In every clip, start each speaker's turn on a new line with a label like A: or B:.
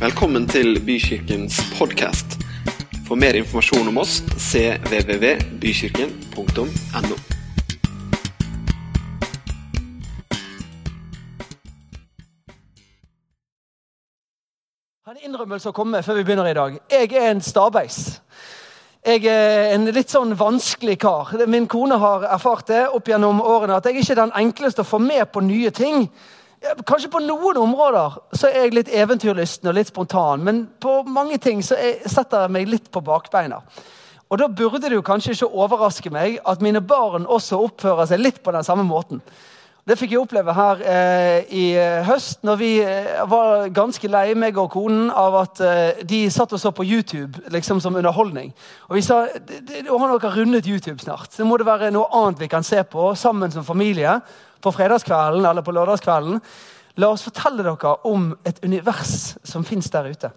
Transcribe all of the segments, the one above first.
A: Velkommen til Bykirkens podkast. For mer informasjon om oss cvvvbykirken.no.
B: har en innrømmelse å komme med før vi begynner i dag. Jeg er en stabeis. Jeg er en litt sånn vanskelig kar. Min kone har erfart det opp gjennom årene at jeg ikke er den enkleste å få med på nye ting. Kanskje på noen områder så er jeg litt eventyrlysten og litt spontan, men på mange ting så setter jeg meg litt på bakbeina. Og Da burde det jo kanskje ikke overraske meg at mine barn også oppfører seg litt på den samme måten. Det fikk jeg oppleve her eh, i eh, høst, når vi eh, var ganske lei meg og konen av at eh, de satt og så på YouTube liksom som underholdning. Og vi sa "Det- det- nå har dere rundet YouTube snart. Så må det være noe annet vi kan se på sammen som familie på fredagskvelden eller på lørdagskvelden. La oss fortelle dere om et univers som fins der ute.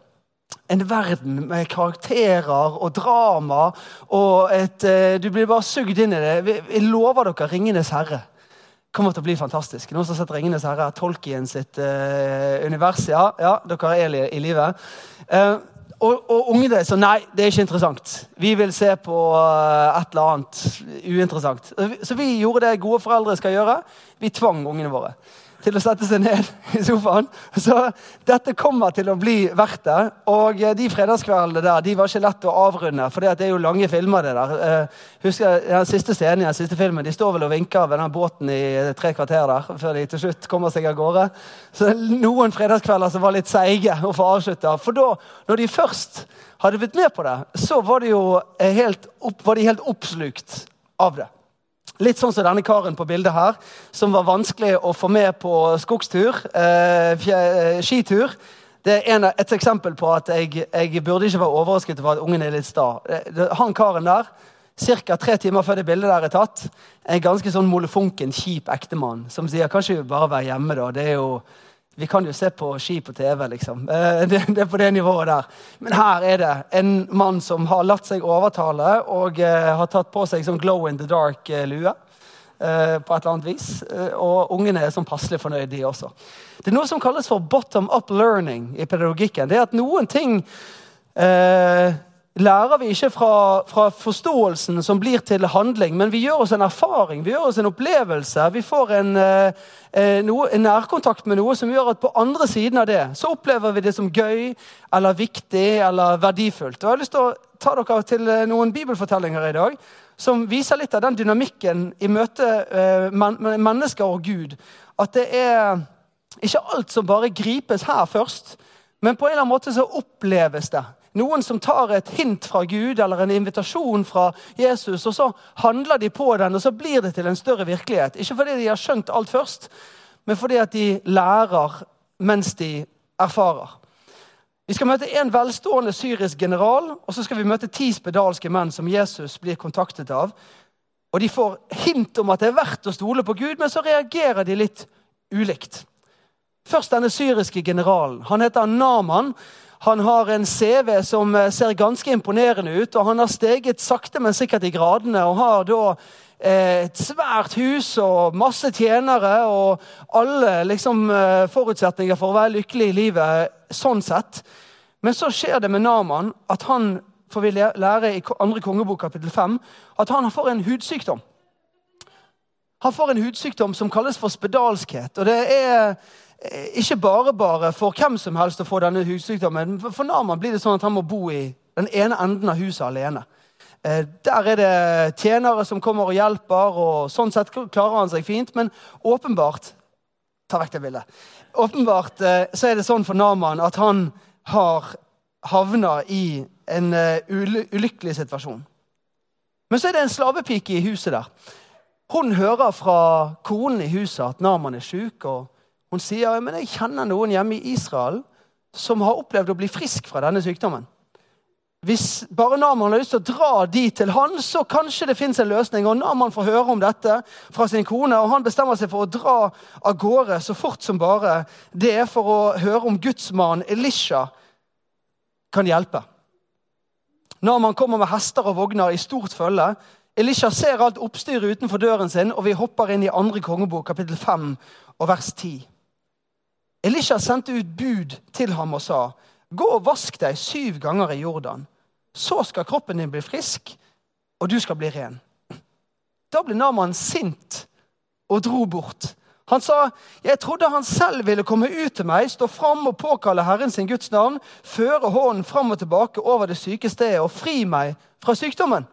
B: En verden med karakterer og drama. og et, eh, Du blir bare sugd inn i det. Vi- lover dere 'Ringenes herre' kommer til å bli fantastisk. Noen som har sett 'Ringenes herre'? Tolkien sitt uh, univers. Ja, ja, dere er i, i live. Eh, og, og ungene sa nei, det er ikke interessant. Vi vil se på eh, et eller annet uinteressant. Så vi gjorde det gode foreldre skal gjøre. Vi tvang ungene våre til å sette seg ned i sofaen. Så dette kommer til å bli verdt det. Og eh, de fredagskveldene der de var ikke lett å avrunde, for det er jo lange filmer. det der. Husker husker Den siste scenen i den siste filmen, de står vel og vinker ved den båten i tre kvarter der, før de til slutt kommer seg av gårde. Så noen fredagskvelder som var litt seige å få avslutta. For da, når de først hadde blitt med på det, så var de jo eh, helt, opp, var de helt oppslukt av det. Litt sånn som denne karen på bildet her, som var vanskelig å få med på skogstur. Eh, eh, skitur. Det er en, et eksempel på at jeg, jeg burde ikke være overrasket over at ungen er litt sta. Eh, Han karen der, ca. tre timer før det bildet der er tatt, er en ganske sånn molefonken, kjip ektemann som sier kan ikke vi bare være hjemme, da. Det er jo, vi kan jo se på ski på TV, liksom. Eh, Det, det er på det nivået der. Men her er det en mann som har latt seg overtale og eh, har tatt på seg sånn glow in the dark-lue. eh, på et eller annet vis. Og ungene er sånn passelig fornøyd, de også. Det er noe som kalles for bottom up learning i pedagogikken. Det er at noen ting eh, lærer vi ikke fra, fra forståelsen som blir til handling, men vi gjør oss en erfaring, vi gjør oss en opplevelse. Vi får en, eh, eh, noe, en nærkontakt med noe som gjør at på andre siden av det så opplever vi det som gøy eller viktig eller verdifullt. Og Jeg har lyst til å ta dere til eh, noen bibelfortellinger i dag som viser litt av den dynamikken i møte eh, men, mennesker og Gud. At det er ikke alt som bare gripes her først, men på en eller annen måte så oppleves det. Noen som tar et hint fra Gud eller en invitasjon fra Jesus, og så handler de på den, og så blir det til en større virkelighet. Ikke fordi de har skjønt alt først, men fordi at de lærer mens de erfarer. Vi skal møte en velstående syrisk general, og så skal vi møte ti spedalske menn som Jesus blir kontaktet av. Og De får hint om at det er verdt å stole på Gud, men så reagerer de litt ulikt. Først denne syriske generalen. Han heter Naman. Han har en CV som eh, ser ganske imponerende ut, og han har steget sakte, men sikkert i gradene og har da eh, et svært hus og masse tjenere og alle liksom, eh, forutsetninger for å være lykkelig i livet sånn sett. Men så skjer det med Naman at han får vi lære i andre kongebok kapittel 5, at han får en hudsykdom. Han får en hudsykdom som kalles for spedalskhet. og det er ikke bare bare for hvem som helst å få denne hussykdommen. For- Naman blir det sånn at han må bo i den ene enden av huset alene. Eh, Der er det tjenere som kommer og hjelper, og sånn sett klarer han seg fint. Men åpenbart ta vekk det bildet. Åpenbart eh, så er det sånn for Naman at han har havna i en eh, ulykkelig situasjon. Men så er det en slavepike i huset der. Hun hører fra konen i huset at Naman er syk, og hun sier men jeg kjenner noen hjemme i Israel som har opplevd å bli frisk fra denne sykdommen. Hvis bare Naman har lyst til å dra de til han, så kanskje det fins en løsning. Og Naman får høre om dette fra sin kone, og han bestemmer seg for å dra av gårde så fort som bare det er for å høre om gudsmannen Elisha kan hjelpe. Naman kommer med hester og vogner i stort følge. Elisha ser alt oppstyret utenfor døren sin, og vi hopper inn i andre kongebok, kapittel 5 og vers 10. Elisha sendte ut bud til ham og sa:" Gå og vask deg syv ganger i Jordan. Så skal kroppen din bli frisk, og du skal bli ren. Da ble Naman sint og dro bort. Han sa, 'Jeg trodde han selv ville komme ut til meg, stå fram og påkalle Herren sin Guds navn,' 'føre hånden fram og tilbake over det syke stedet og fri meg fra sykdommen.'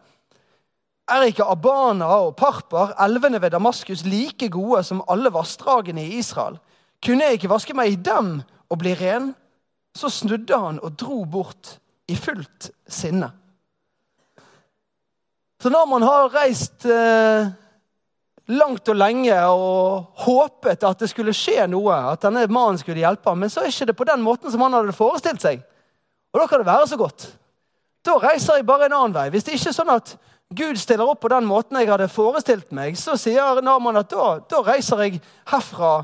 B: Er ikke Abana og Parpar, elvene ved Damaskus, like gode som alle vassdragene i Israel? Kunne jeg ikke vaske meg i dem og bli ren? Så snudde han og dro bort i fullt sinne. Så når man har reist eh, langt og lenge og håpet at det skulle skje noe, at denne mannen skulle hjelpe ham, men så er ikke det på den måten som han hadde forestilt seg. Og da kan det være så godt. Da reiser jeg bare en annen vei. Hvis det ikke er sånn at Gud stiller opp på den måten jeg hadde forestilt meg, så sier Naman at da, da reiser jeg herfra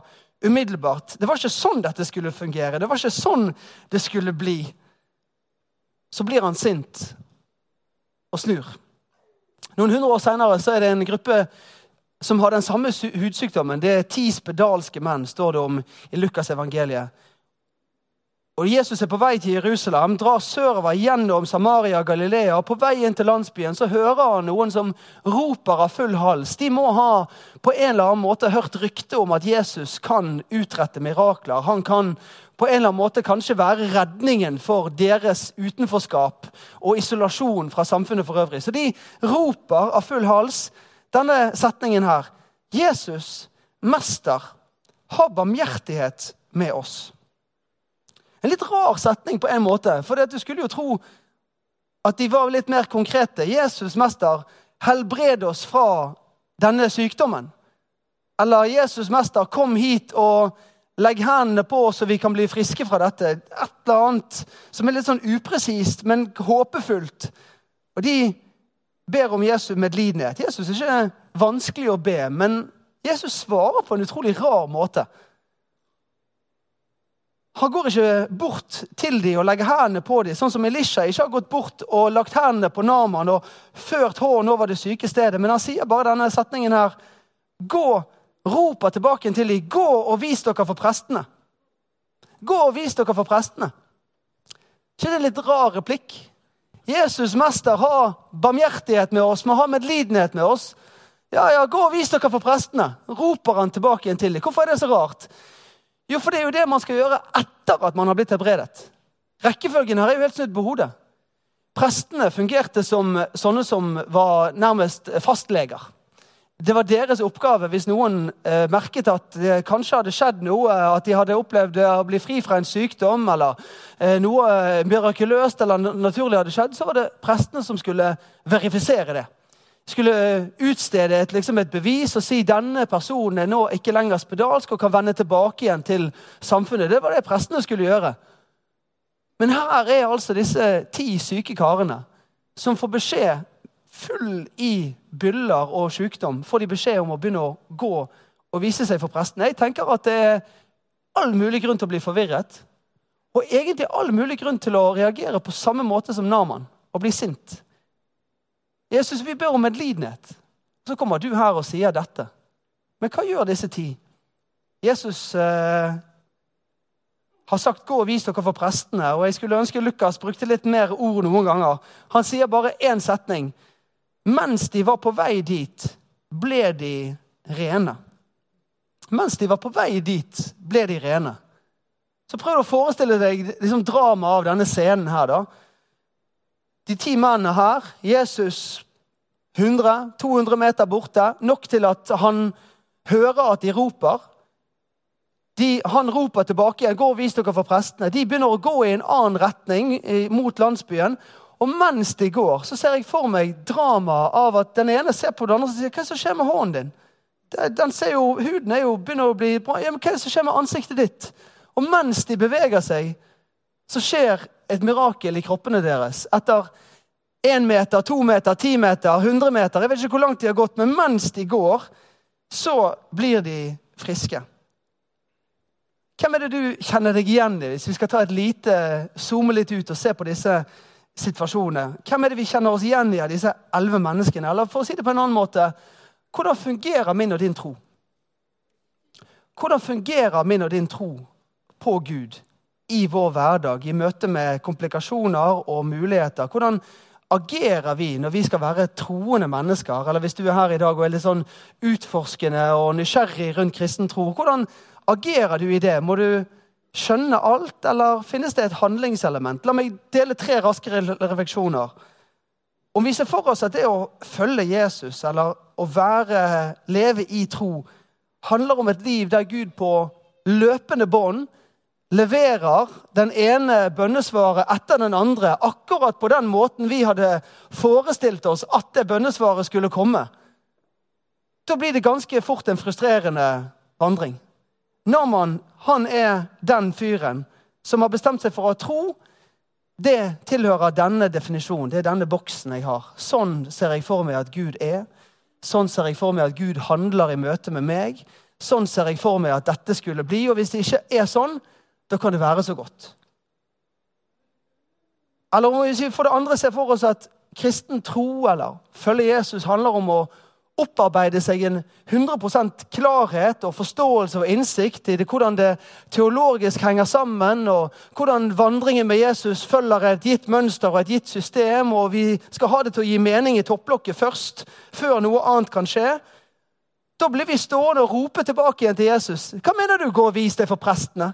B: umiddelbart. Det var ikke sånn dette skulle fungere. Det var ikke sånn det skulle bli. Så blir han sint og snur. Noen hundre år senere er det en gruppe som har den samme hudsykdommen. Det er ti spedalske menn, står det om i Lukas evangeliet. Og Jesus er på vei til Jerusalem, drar sørover gjennom Samaria og Galilea. og På vei inn til landsbyen så hører han noen som roper av full hals. De må ha på en eller annen måte hørt rykte om at Jesus kan utrette mirakler. Han kan på en eller annen måte kanskje være redningen for deres utenforskap og isolasjon fra samfunnet for øvrig. Så de roper av full hals denne setningen her. Jesus, mester, har barmhjertighet med oss. En litt rar setning på en måte, for du skulle jo tro at de var litt mer konkrete. Jesus, mester, helbred oss fra denne sykdommen. Eller Jesus, mester, kom hit og legg hendene på oss så vi kan bli friske fra dette. Et eller annet som er litt sånn upresist, men håpefullt. Og de ber om Jesu medlidenhet. Jesus er ikke vanskelig å be, men Jesus svarer på en utrolig rar måte. Han går ikke bort til dem og legger hendene på dem, sånn som Elisha ikke har gått bort og lagt hendene på Naman og ført hånden over det syke stedet. Men han sier bare denne setningen her. Gå, roper tilbake til dem. Gå og vis dere for prestene. Gå og vis dere for prestene. ikke det en litt rar replikk? Jesus, mester, ha barmhjertighet med oss, må ha medlidenhet med oss. Ja, ja, gå og vis dere for prestene, roper han tilbake igjen til dem. Hvorfor er det så rart? Jo, for det er jo det man skal gjøre etter at man har blitt helbredet. Rekkefølgen her er jo helt snudd på hodet. Prestene fungerte som sånne som var nærmest fastleger. Det var deres oppgave hvis noen eh, merket at det kanskje hadde skjedd noe, at de hadde opplevd å bli fri fra en sykdom, eller eh, noe mirakuløst eller naturlig hadde skjedd, så var det prestene som skulle verifisere det. Skulle utstede et, liksom et bevis og si denne personen er nå ikke lenger spedalsk og kan vende tilbake igjen til samfunnet. Det var det prestene skulle gjøre. Men her er altså disse ti syke karene som får beskjed full i byller og sykdom, får de beskjed om å begynne å gå og vise seg for prestene. Jeg tenker at det er all mulig grunn til å bli forvirret. Og egentlig all mulig grunn til å reagere på samme måte som Naman og bli sint. Jesus, vi ber om medlidenhet. Så kommer du her og sier dette. Men hva gjør disse ti? Jesus eh, har sagt 'gå og vis dere for prestene'. og Jeg skulle ønske Lukas brukte litt mer ord noen ganger. Han sier bare én setning. Mens de var på vei dit, ble de rene. Mens de var på vei dit, ble de rene. Så prøv å forestille deg liksom, dramaet av denne scenen her. da. De ti mennene her, Jesus 100-200 meter borte, nok til at han hører at de roper. De, han roper tilbake igjen, 'Gå og vis dere for prestene.' De begynner å gå i en annen retning mot landsbyen. Og mens de går, så ser jeg for meg dramaet av at den ene ser på den andre og sier 'Hva er det som skjer med hånden din?' Den ser jo, Huden er jo, begynner å bli bra. Ja, hva er det som skjer med ansiktet ditt? Og mens de beveger seg, så skjer et mirakel i kroppene deres. Etter én meter, to meter, ti meter, 100 meter Jeg vet ikke hvor langt de har gått, men mens de går, så blir de friske. Hvem er det du kjenner deg igjen i, hvis vi skal ta et lite, zoome litt ut og se på disse situasjonene? Hvem er det vi kjenner oss igjen i av disse elleve menneskene? Eller for å si det på en annen måte hvordan fungerer min og din tro? Hvordan fungerer min og din tro på Gud i vår hverdag, i møte med komplikasjoner og muligheter? Hvordan agerer vi når vi skal være troende mennesker? Eller hvis du er her i dag og er litt sånn utforskende og nysgjerrig rundt kristen tro, hvordan agerer du i det? Må du skjønne alt, eller finnes det et handlingselement? La meg dele tre raske refleksjoner. Om vi ser for oss at det å følge Jesus, eller å være, leve i tro, handler om et liv der Gud på løpende bånd leverer den ene bønnesvaret etter den andre akkurat på den måten vi hadde forestilt oss at det bønnesvaret skulle komme, da blir det ganske fort en frustrerende vandring. Naman han er den fyren som har bestemt seg for å tro. Det tilhører denne definisjonen. Det er denne boksen jeg har. Sånn ser jeg for meg at Gud er. Sånn ser jeg for meg at Gud handler i møte med meg. Sånn ser jeg for meg at dette skulle bli. Og hvis det ikke er sånn, da kan det være så godt. Eller om vi for det andre ser for oss at kristen tro eller følge Jesus handler om å opparbeide seg en 100% klarhet og forståelse og innsikt i det, hvordan det teologisk henger sammen, og hvordan vandringen med Jesus følger et gitt mønster og et gitt system, og vi skal ha det til å gi mening i topplokket først, før noe annet kan skje. Da blir vi stående og rope tilbake igjen til Jesus. Hva mener du, gå og vis det for prestene?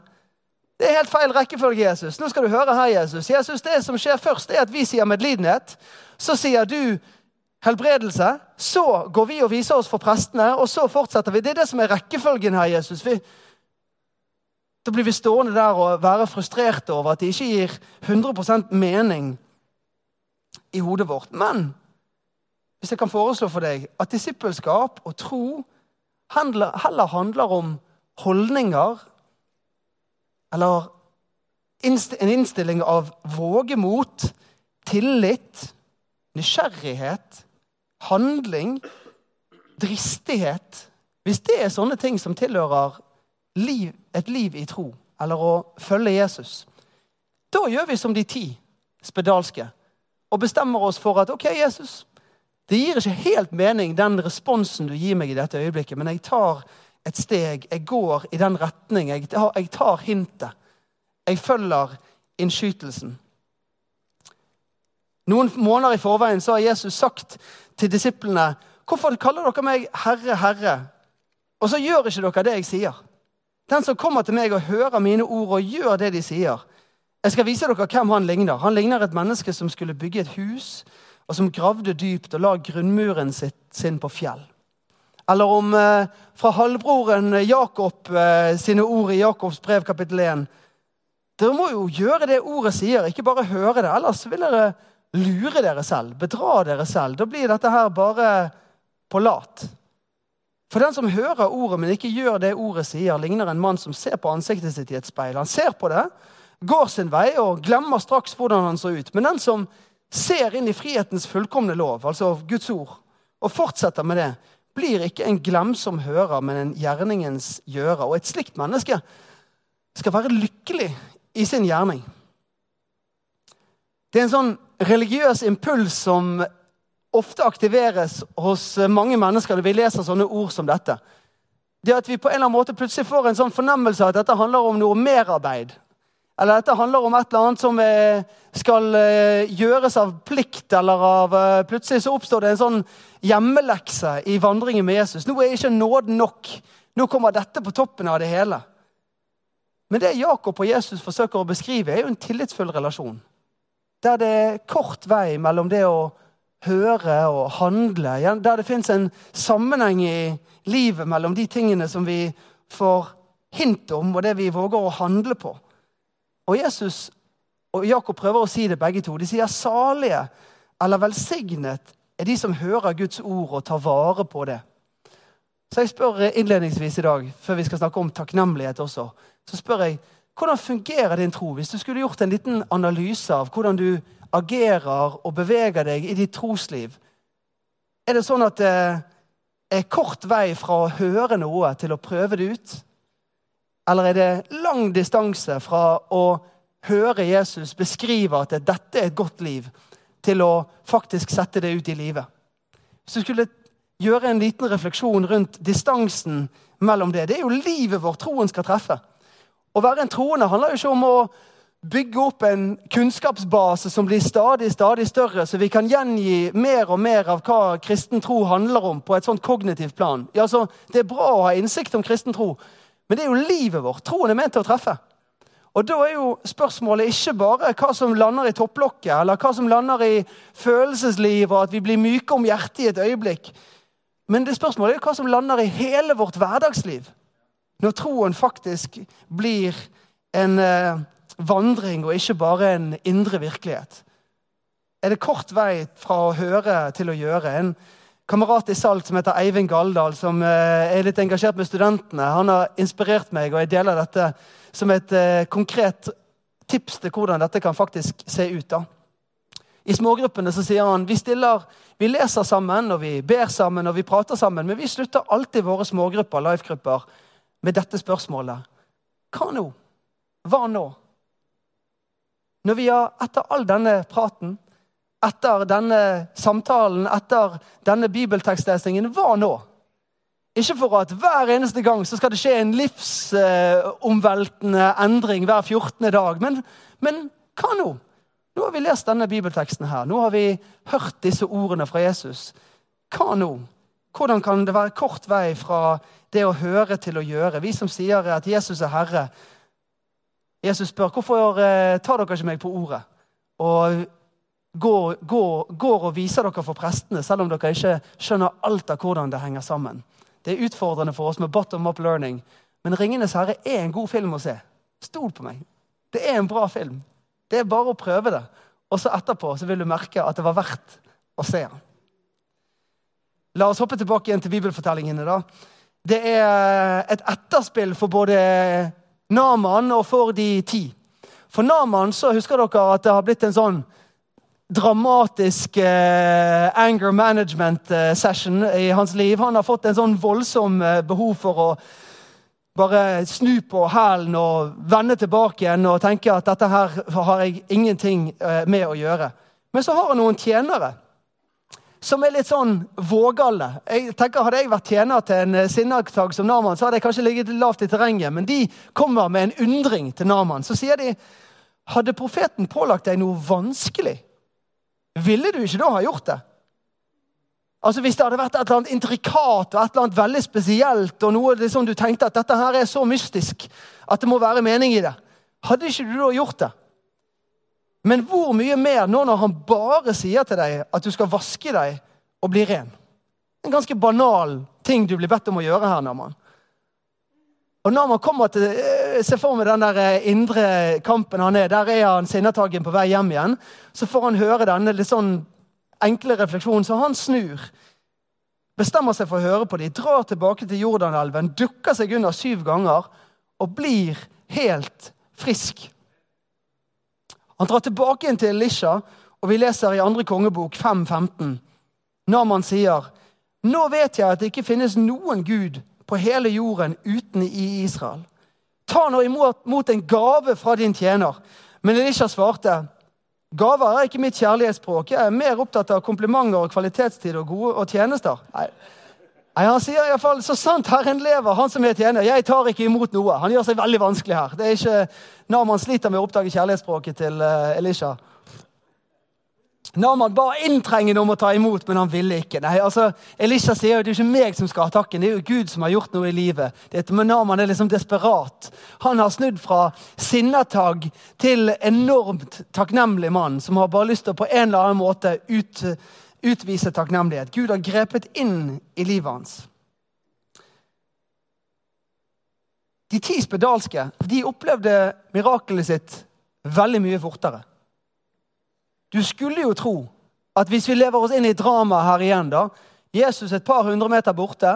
B: Det er helt feil rekkefølge, Jesus. Nå skal du høre her, Jesus. Jesus, Det som skjer først, er at vi sier medlidenhet. Så sier du helbredelse. Så går vi og viser oss for prestene, og så fortsetter vi. Det er det som er rekkefølgen her, Jesus. Vi, da blir vi stående der og være frustrerte over at det ikke gir 100% mening i hodet vårt. Men hvis jeg kan foreslå for deg at disippelskap og tro heller handler om holdninger eller en innstilling av vågemot, tillit, nysgjerrighet, handling, dristighet. Hvis det er sånne ting som tilhører liv, et liv i tro, eller å følge Jesus, da gjør vi som de ti spedalske og bestemmer oss for at ok, Jesus, det gir ikke helt mening, den responsen du gir meg i dette øyeblikket, men jeg tar et steg. Jeg går i den retning. Jeg jeg tar hintet. Jeg følger innskytelsen. Noen måneder i forveien så har Jesus sagt til disiplene Hvorfor kaller dere meg Herre, Herre? Og så gjør ikke dere det jeg sier. Den som kommer til meg og hører mine ord og gjør det de sier. Jeg skal vise dere hvem han ligner. Han ligner et menneske som skulle bygge et hus, og som gravde dypt og la grunnmuren sin på fjell. Eller om eh, fra halvbroren Jakob eh, sine ord i Jakobs brev kapittel 1. Dere må jo gjøre det ordet sier, ikke bare høre det. Ellers vil dere lure dere selv, bedra dere selv. Da blir dette her bare på lat. For den som hører ordet, men ikke gjør det ordet sier, ligner en mann som ser på ansiktet sitt i et speil. Han ser på det, går sin vei og glemmer straks hvordan han så ut. Men den som ser inn i frihetens fullkomne lov, altså Guds ord, og fortsetter med det, blir ikke en glemsom hører, men en gjerningens gjører. Og et slikt menneske skal være lykkelig i sin gjerning. Det er en sånn religiøs impuls som ofte aktiveres hos mange mennesker når vi leser sånne ord som dette. Det at vi på en eller annen måte plutselig får en sånn fornemmelse av at dette handler om noe merarbeid. Eller dette handler om et eller annet som eh, skal eh, gjøres av plikt. eller av, eh, Plutselig så oppstår det en sånn hjemmelekse i vandringen med Jesus. Nå er ikke nåden nok. Nå kommer dette på toppen av det hele. Men det Jakob og Jesus forsøker å beskrive, er jo en tillitsfull relasjon. Der det er kort vei mellom det å høre og handle. Der det fins en sammenheng i livet mellom de tingene som vi får hint om, og det vi våger å handle på. Og Jesus og Jakob prøver å si det begge to. De sier salige eller velsignet er de som hører Guds ord og tar vare på det. Så jeg spør innledningsvis i dag, før vi skal snakke om takknemlighet også, så spør jeg hvordan fungerer din tro? Hvis du skulle gjort en liten analyse av hvordan du agerer og beveger deg i ditt trosliv, er det sånn at det er kort vei fra å høre noe til å prøve det ut? Eller er det lang distanse fra å høre Jesus beskrive at dette er et godt liv, til å faktisk sette det ut i livet? Hvis du skulle gjøre en liten refleksjon rundt distansen mellom det Det er jo livet vårt troen skal treffe. Å være en troende handler jo ikke om å bygge opp en kunnskapsbase som blir stadig stadig større, så vi kan gjengi mer og mer av hva kristen tro handler om. på et sånt kognitivt plan. Ja, altså, Det er bra å ha innsikt om kristen tro, men det er jo livet vårt. Troen er ment til å treffe. Og Da er jo spørsmålet ikke bare hva som lander i topplokket, eller hva som lander i følelseslivet, og at vi blir myke om hjertet i et øyeblikk. Men det spørsmålet er hva som lander i hele vårt hverdagsliv. Når troen faktisk blir en eh, vandring og ikke bare en indre virkelighet. Er det kort vei fra å høre til å gjøre? En kamerat i Salt som heter Eivind Galdal, som eh, er litt engasjert med studentene, han har inspirert meg, og jeg deler dette som et eh, konkret tips til hvordan dette kan faktisk se ut. da. I smågruppene så sier han vi stiller, vi leser sammen og vi ber sammen og vi prater sammen, men vi slutter alltid våre smågrupper life-grupper, med dette spørsmålet. Hva nå? Hva nå? Når vi har, etter all denne praten, etter denne samtalen, etter denne bibeltekstlesningen, hva nå? Ikke for at hver eneste gang så skal det skje en livsomveltende endring hver 14. dag, men, men hva nå? Nå har vi lest denne bibelteksten her. Nå har vi hørt disse ordene fra Jesus. Hva nå? Hvordan kan det være kort vei fra det å høre til å gjøre? Vi som sier at Jesus er Herre, Jesus spør hvorfor eh, tar dere ikke meg på ordet og går, går, går, og viser dere for prestene, selv om dere ikke skjønner alt av hvordan det henger sammen. Det er utfordrende for oss med bottom up learning, men 'Ringenes herre' er en god film å se. Stol på meg. Det er en bra film. Det er bare å prøve det. Og så etterpå så vil du merke at det var verdt å se den. La oss hoppe tilbake igjen til bibelfortellingene. da. Det er et etterspill for både Naman og for de ti. For Naman så husker dere at det har blitt en sånn dramatisk eh, anger management eh, i hans liv. Han har fått en sånn voldsom eh, behov for å bare snu på hælen og vende tilbake igjen og tenke at dette her har jeg ingenting eh, med å gjøre. Men så har han noen tjenere som er litt sånn vågale. Jeg tenker, Hadde jeg vært tjener til en sinnatag som Naman, så hadde jeg kanskje ligget lavt i terrenget. Men de kommer med en undring til Naman. Så sier de hadde profeten pålagt deg noe vanskelig, ville du ikke da ha gjort det? Altså Hvis det hadde vært et eller annet intrikat og et eller annet veldig spesielt, og noe liksom du tenkte at dette her er så mystisk at det må være mening i det, hadde ikke du da gjort det? Men hvor mye mer nå når han bare sier til deg at du skal vaske deg og bli ren? En ganske banal ting du blir bedt om å gjøre her, Naman. Og når man kommer til, eh, Se for meg den der eh, indre kampen han er. Der er han sinnetagen på vei hjem igjen. Så får han høre denne litt sånn enkle refleksjonen, så han snur. Bestemmer seg for å høre på dem, drar tilbake til Jordanelven, dukker seg under syv ganger og blir helt frisk. Han drar tilbake inn til Elisha, og vi leser i andre kongebok 5.15. Naman sier, 'Nå vet jeg at det ikke finnes noen gud på hele jorden uten i Israel.' 'Ta nå imot, en gave fra din tjener.' Men Elisha svarte, 'Gaver er ikke mitt kjærlighetsspråk. Jeg er mer opptatt av komplimenter og kvalitetstid og gode og tjenester.' Nei. Nei, Han sier iallfall så sant Herren lever, han som er tjener. Jeg tar ikke imot noe. Han gjør seg veldig vanskelig her. Det er ikke Naman sliter med å oppdage kjærlighetsspråket til uh, Elisha. Naman ba inntrengende om å ta imot, men han ville ikke. Nei, altså, Elisha sier jo det er ikke meg som skal ha takken, det er jo Gud som har gjort noe i livet. Det, men Naman er liksom desperat. Han har snudd fra sinnatagg til enormt takknemlig mann som har bare lyst til å på en eller annen måte ut utvise takknemlighet. Gud har grepet inn i livet hans. De ti spedalske de opplevde mirakelet sitt veldig mye fortere. Du skulle jo tro at hvis vi lever oss inn i dramaet her igjen da, Jesus et par hundre meter borte,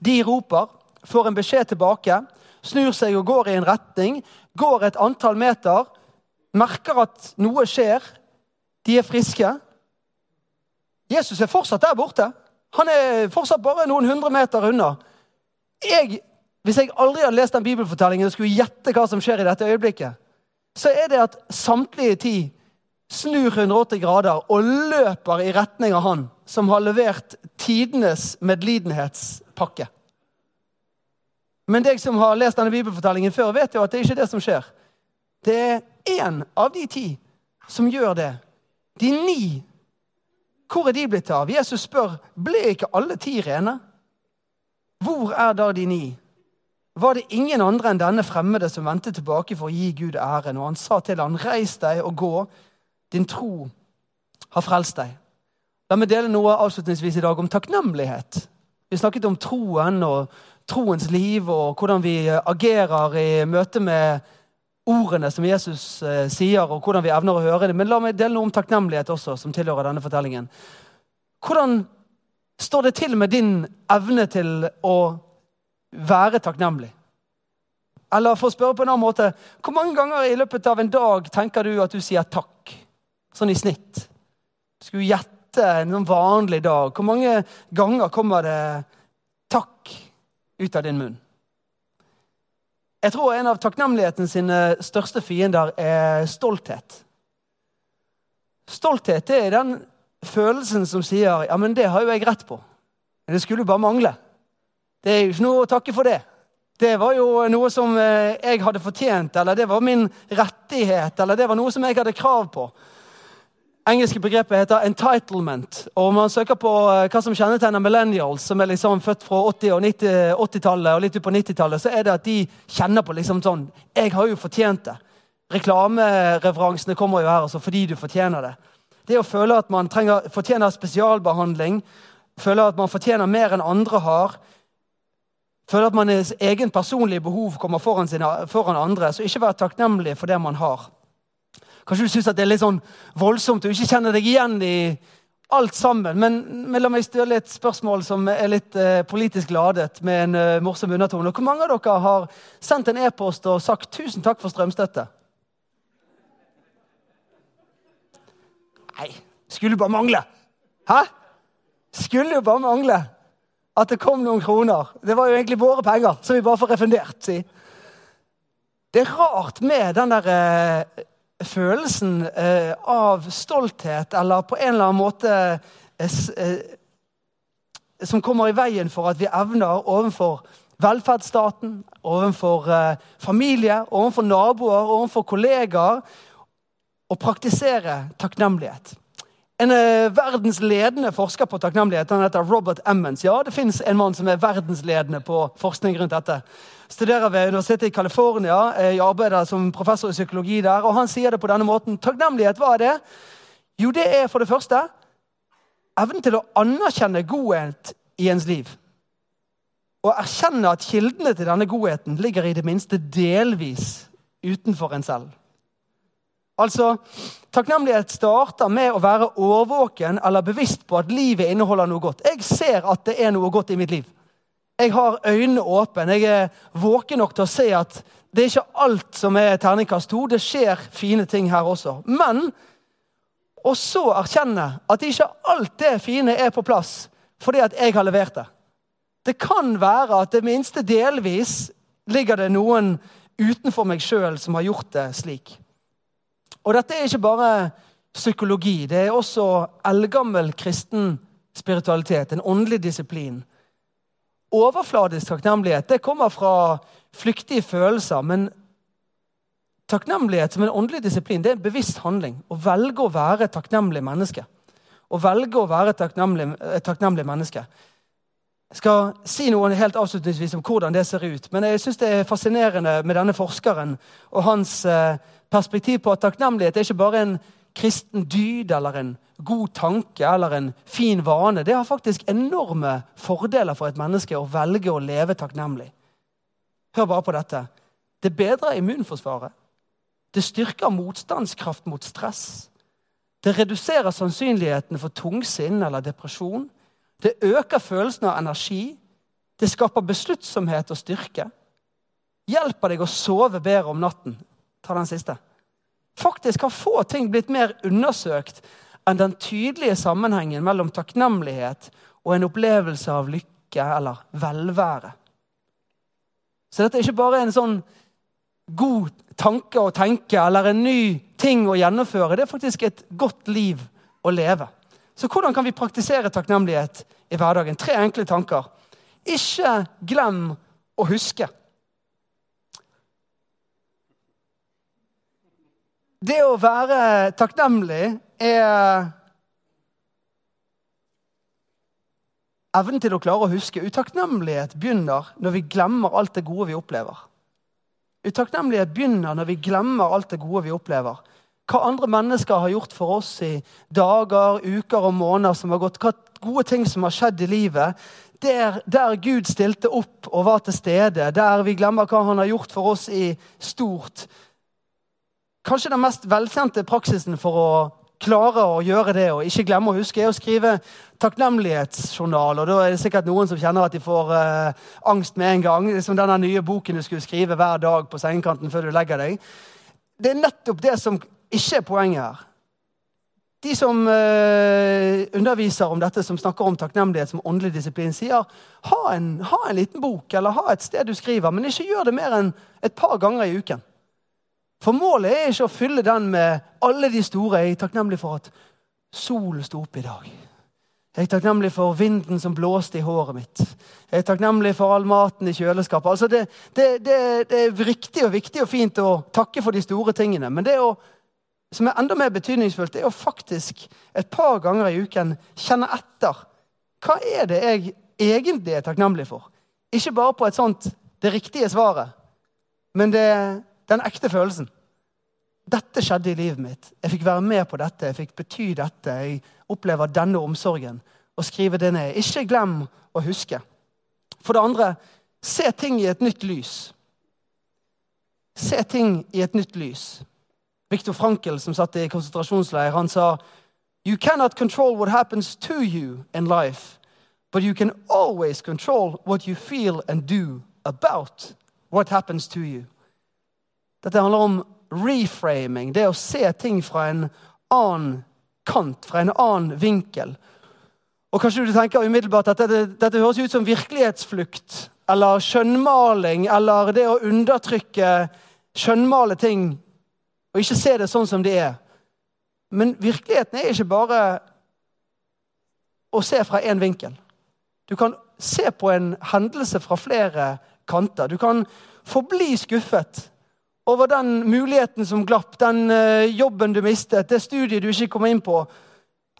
B: de roper, får en beskjed tilbake, snur seg og går i en retning, går et antall meter, merker at noe skjer, de er friske, Jesus er fortsatt der borte. Han er fortsatt bare noen hundre meter unna. Jeg, hvis jeg aldri hadde lest den bibelfortellingen og skulle gjette hva som skjer i dette øyeblikket, så er det at samtlige ti snur 180 grader og løper i retning av han som har levert tidenes medlidenhetspakke. Men deg som har lest denne bibelfortellingen før, vet jo at det er ikke det som skjer. Det er én av de ti som gjør det. De ni, hvor er de blitt av? Jesus spør ble ikke alle ti rene. Hvor er da de ni? Var det ingen andre enn denne fremmede som vendte tilbake for å gi Gud æren? Og han sa til ham, reis deg og gå, din tro har frelst deg. La meg dele noe avslutningsvis i dag om takknemlighet. Vi snakket om troen og troens liv og hvordan vi agerer i møte med ordene som Jesus eh, sier, og hvordan vi evner å høre dem. Men la meg dele noe om takknemlighet også, som tilhører denne fortellingen. Hvordan står det til med din evne til å være takknemlig? Eller for å spørre på en annen måte, hvor mange ganger i løpet av en dag tenker du at du sier takk? Sånn i snitt. Skulle gjette en sånn vanlig dag. Hvor mange ganger kommer det takk ut av din munn? Jeg tror en av takknemligheten sine største fiender er stolthet. Stolthet er den følelsen som sier ja, men det har jo jeg rett på. Det skulle jo bare mangle. Det er jo ikke noe å takke for det. Det var jo noe som eh, jeg hadde fortjent, eller det var min rettighet, eller det var noe som jeg hadde krav på engelske begrepet heter 'entitlement'. og Om man søker på eh, hva som kjennetegner millennials, som er liksom født fra 80- og 80-tallet og litt ut på 90-tallet, så er det at de kjenner på liksom sånn 'Jeg har jo fortjent det'. Reklamereferansene kommer jo her altså fordi du fortjener det. Det å føle at man trenger, fortjener spesialbehandling, føle at man fortjener mer enn andre har, føle at man manns egen personlige behov kommer foran, sine, foran andre, så ikke være takknemlig for det man har. Kanskje du syns det er litt sånn voldsomt og ikke kjenner deg igjen i alt sammen. Men, men la meg stille et spørsmål som er litt eh, politisk ladet, med en eh, morsom undertone. Hvor mange av dere har sendt en e-post og sagt 'tusen takk for strømstøtte'? Nei, skulle bare mangle. Hæ? Skulle jo bare mangle at det kom noen kroner. Det var jo egentlig våre penger, som vi bare får refundert. si. Det er rart med den der eh, følelsen eh, av stolthet eller på en eller annen måte eh, eh, Som kommer i veien for at vi evner overfor velferdsstaten, overfor eh, familie, overfor naboer, overfor kollegaer å praktisere takknemlighet. En eh, verdensledende forsker på takknemlighet han heter Robert Emmons. Ja, det fins en mann som er verdensledende på forskning rundt dette studerer ved Universitetet i California. Jeg arbeider som professor i psykologi der. og Han sier det på denne måten. Takknemlighet, hva er det? Jo, det er for det første evnen til å anerkjenne godhet i ens liv. Og erkjenne at kildene til denne godheten ligger i det minste delvis utenfor en selv. Altså, Takknemlighet starter med å være årvåken eller bevisst på at livet inneholder noe godt. Jeg ser at det er noe godt i mitt liv. Jeg har øynene åpne. Jeg er våken nok til å se at det er ikke alt som er terningkast to. Det skjer fine ting her også. Men å så erkjenne at ikke alt det fine er på plass fordi at jeg har levert det. Det kan være at det minste delvis ligger det noen utenfor meg sjøl som har gjort det slik. Og dette er ikke bare psykologi. Det er også eldgammel kristen spiritualitet, en åndelig disiplin. Overfladisk takknemlighet det kommer fra flyktige følelser. Men takknemlighet som en åndelig disiplin det er en bevisst handling. Å velge å være takknemlig menneske. Å velge å være takknemlig, takknemlig menneske. Jeg skal si noe helt avslutningsvis om hvordan det ser ut. Men jeg synes det er fascinerende med denne forskeren og hans eh, perspektiv på at takknemlighet er ikke bare en kristen dyd eller en god tanke eller en fin vane. Det har faktisk enorme fordeler for et menneske å velge å leve takknemlig. Hør bare på dette. Det bedrer immunforsvaret. Det styrker motstandskraft mot stress. Det reduserer sannsynligheten for tungsinn eller depresjon. Det øker følelsen av energi. Det skaper besluttsomhet og styrke. Hjelper deg å sove bedre om natten. Ta den siste. Faktisk har få ting blitt mer undersøkt enn den tydelige sammenhengen mellom takknemlighet og en opplevelse av lykke eller velvære. Så dette er ikke bare en sånn god tanke å tenke eller en ny ting å gjennomføre. Det er faktisk et godt liv å leve. Så hvordan kan vi praktisere takknemlighet i hverdagen? Tre enkle tanker. Ikke glem å huske. Det å være takknemlig er evnen til å klare å huske. Utakknemlighet begynner når vi glemmer alt det gode vi opplever. Utakknemlighet begynner når vi glemmer alt det gode vi opplever. Hva andre mennesker har gjort for oss i dager, uker og måneder som har gått, hva gode ting som har skjedd i livet. Der, der Gud stilte opp og var til stede, der vi glemmer hva han har gjort for oss i stort. Kanskje den mest velkjente praksisen for å klare å gjøre det og ikke glemme å huske, er å skrive takknemlighetsjournal. Og da er det sikkert noen som kjenner at de får uh, angst med en gang. Som denne nye boken du skulle skrive hver dag på sengekanten før du legger deg. Det er nettopp det som ikke er poenget her. De som eh, underviser om dette, som snakker om takknemlighet som åndelig disiplin, sier ha en, ha en liten bok eller ha et sted du skriver, men ikke gjør det mer enn et par ganger i uken. For målet er ikke å fylle den med alle de store. Jeg er takknemlig for at solen sto opp i dag. Jeg er takknemlig for vinden som blåste i håret mitt. Jeg er takknemlig for all maten i kjøleskapet. Altså det, det, det, det, er riktig og viktig og fint å takke for de store tingene. Men det å, som er enda mer betydningsfullt, er å faktisk et par ganger i uken kjenne etter. Hva er det jeg egentlig er takknemlig for? Ikke bare på et sånt det riktige svaret, men det den ekte følelsen. Dette skjedde i livet mitt. Jeg fikk være med på dette. Jeg fikk bety dette. Jeg opplever denne omsorgen. Og skrive det ned. Ikke glem å huske. For det andre, se ting i et nytt lys. Se ting i et nytt lys. Viktor Frankel, som satt i konsentrasjonsleir, han sa You cannot control what happens to you in life, but you can always control what you feel and do about what happens to you. Dette handler om reframing, det å se ting fra en annen kant, fra en annen vinkel. Og Kanskje du tenker umiddelbart at dette, dette høres ut som virkelighetsflukt eller skjønnmaling eller det å undertrykke, skjønnmale ting og ikke se det sånn som det er. Men virkeligheten er ikke bare å se fra én vinkel. Du kan se på en hendelse fra flere kanter. Du kan forbli skuffet over den muligheten som glapp, den uh, jobben du mistet, det studiet du ikke kom inn på.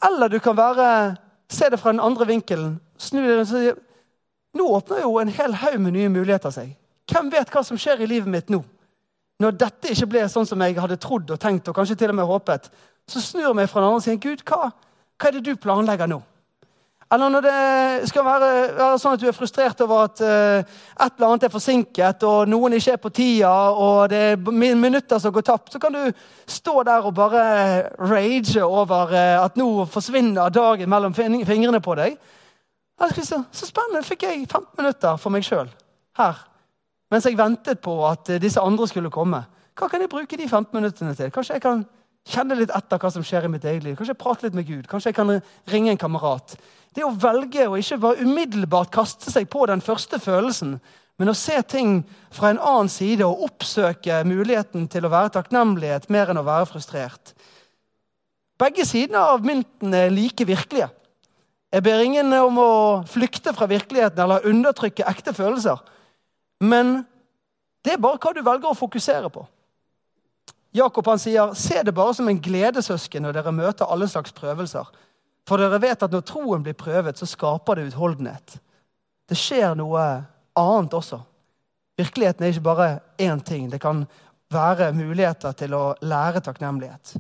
B: Eller du kan være, se det fra den andre vinkelen. snu deg og si, Nå åpner jo en hel haug med nye muligheter seg. Hvem vet hva som skjer i livet mitt nå? Når dette ikke ble sånn som jeg hadde trodd og tenkt, og kanskje til og med håpet, så snur jeg meg fra den andre og sier Gud, hva, hva er det du planlegger nå? Eller når det skal være, være, sånn at du er frustrert over at uh, et eller annet er forsinket, og noen ikke er på tida, og det er minutter som går tapt, så kan du stå der og bare rage over uh, at nå forsvinner dagen mellom fingrene på deg. Så, så spennende. Fikk jeg 15 minutter for meg sjøl her mens jeg ventet på at uh, disse andre skulle komme. Hva kan jeg bruke de 15 minuttene til? Kanskje jeg kan kjenne litt etter hva som skjer i mitt eget liv. Kanskje jeg prate litt med Gud. Kanskje jeg kan ringe en kamerat. Det å velge å ikke bare umiddelbart kaste seg på den første følelsen, men å se ting fra en annen side og oppsøke muligheten til å være takknemlighet mer enn å være frustrert. Begge sidene av mynten er like virkelige. Jeg ber ingen om å flykte fra virkeligheten eller undertrykke ekte følelser. Men det er bare hva du velger å fokusere på. Jakob han sier, 'Se det bare som en gledessøsken når dere møter alle slags prøvelser.' For dere vet at når troen blir prøvet, så skaper det utholdenhet. Det skjer noe annet også. Virkeligheten er ikke bare én ting. Det kan være muligheter til å lære takknemlighet.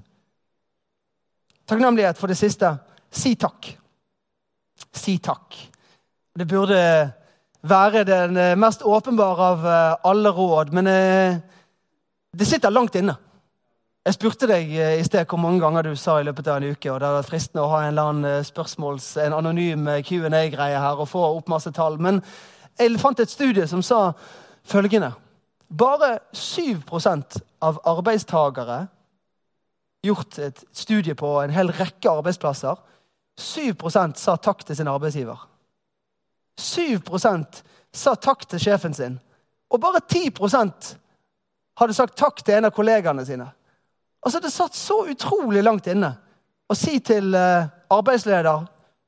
B: Takknemlighet for det siste. Si takk. Si takk. Det burde være den mest åpenbare av alle råd, men eh, det sitter langt inne. Jeg spurte deg eh, i sted hvor mange ganger du sa i løpet av en uke. og Det hadde vært fristende å ha en eller annen eh, spørsmåls, en anonym eh, Q&A-greie her og få opp masse tall. Men jeg fant et studie som sa følgende. Bare 7% av arbeidstagere gjort et studie på en hel rekke arbeidsplasser. 7% sa takk til sin arbeidsgiver. 7% sa takk til sjefen sin. Og bare 10% hadde sagt takk til en av kollegaene sine. Altså, Det satt så utrolig langt inne å si til uh, arbeidsleder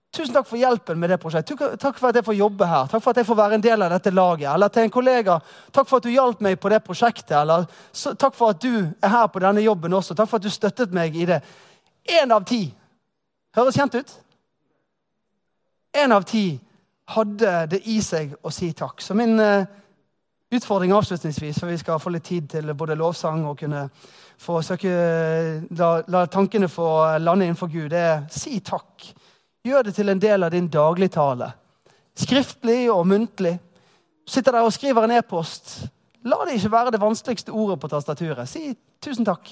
B: Tusen takk for hjelpen med det prosjektet. Takk for at jeg får jobbe her. Takk for at jeg får være en del av dette laget. Eller til en kollega. Takk for at du hjalp meg på det prosjektet. Eller takk for at du er her på denne jobben også. Takk for at du støttet meg i det. Én av ti. Høres kjent ut? Én av ti hadde det i seg å si takk. Så min uh, utfordring avslutningsvis, for vi skal få litt tid til både lovsang og kunne få søke, la, la tankene få lande innenfor Gud, det er si takk. Gjør det til en del av din dagligtale. Skriftlig og muntlig. Sitter der og skriver en e-post. La det ikke være det vanskeligste ordet på tastaturet. Si tusen takk.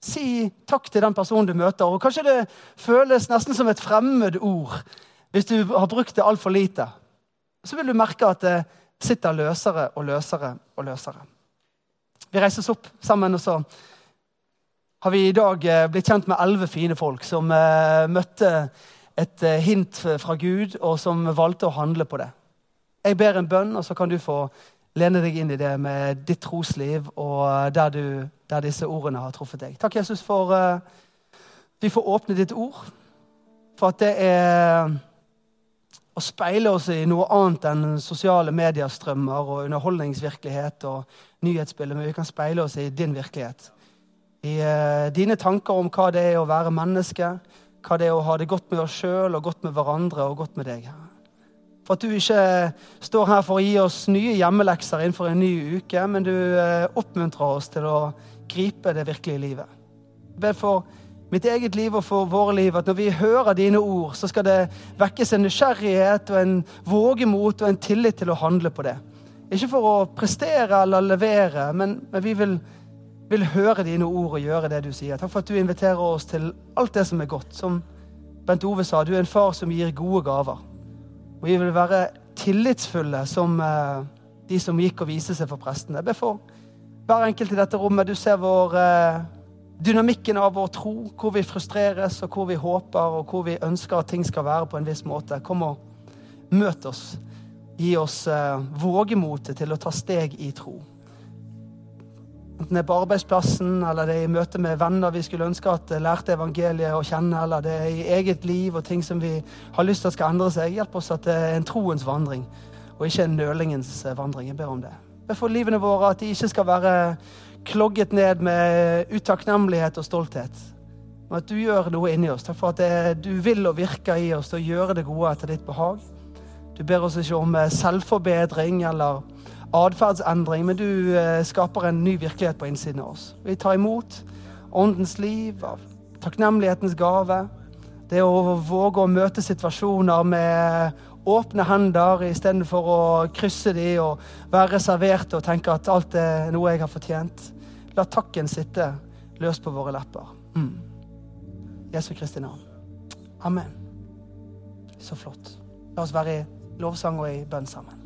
B: Si takk til den personen du møter. Og Kanskje det føles nesten som et fremmed ord hvis du har brukt det altfor lite. Så vil du merke at det sitter løsere og løsere og løsere. Vi reiser oss opp sammen, og så har vi i dag eh, blitt kjent med elleve fine folk som eh, møtte et eh, hint fra Gud, og som valgte å handle på det. Jeg ber en bønn, og så kan du få lene deg inn i det med ditt trosliv og der, du, der disse ordene har truffet deg. Takk, Jesus, for vi får åpne ditt ord. For at det er å speile oss i noe annet enn sosiale mediestrømmer og underholdningsvirkelighet og nyhetsbilder, men vi kan speile oss i din virkelighet. I eh, dine tanker om hva det er å være menneske, hva det er å ha det godt med oss sjøl og godt med hverandre og godt med deg. For at du ikke står her for å gi oss nye hjemmelekser innenfor en ny uke, men du eh, oppmuntrer oss til å gripe det virkelige livet. Jeg ber for mitt eget liv og for våre liv at når vi hører dine ord, så skal det vekkes en nysgjerrighet og en vågemot og en tillit til å handle på det. Ikke for å prestere eller levere, men, men vi vil vil høre dine ord og gjøre det du sier. Takk for at du inviterer oss til alt det som er godt. Som Bent Ove sa, du er en far som gir gode gaver. Og vi vil være tillitsfulle som uh, de som gikk og viste seg for prestene. Jeg ber for hver enkelt i dette rommet. Du ser vår uh, dynamikken av vår tro, hvor vi frustreres, og hvor vi håper, og hvor vi ønsker at ting skal være på en viss måte. Kom og møt oss. Gi oss eh, vågemotet til å ta steg i tro. Enten det er på arbeidsplassen, eller det er i møte med venner vi skulle ønske at lærte evangeliet å kjenne, eller det er i eget liv og ting som vi har lyst til at skal endre seg. Hjelp oss at det er en troens vandring, og ikke en nølingens eh, vandring. Jeg ber om det. Jeg for livene våre at de ikke skal være klogget ned med utakknemlighet og stolthet. Men at du gjør noe inni oss. Takk for at det, du vil og virker i oss til å gjøre det gode etter ditt behag. Du ber oss ikke om eh, selvforbedring eller atferdsendring, men du eh, skaper en ny virkelighet på innsiden av oss. Vi tar imot åndens liv, av takknemlighetens gave. Det å våge å møte situasjoner med åpne hender istedenfor å krysse de og være reserverte og tenke at alt er noe jeg har fortjent. La takken sitte løst på våre lepper. Mm. Jesu Kristi navn. Amen. Så flott. La oss være i lovsang og i bønn sammen.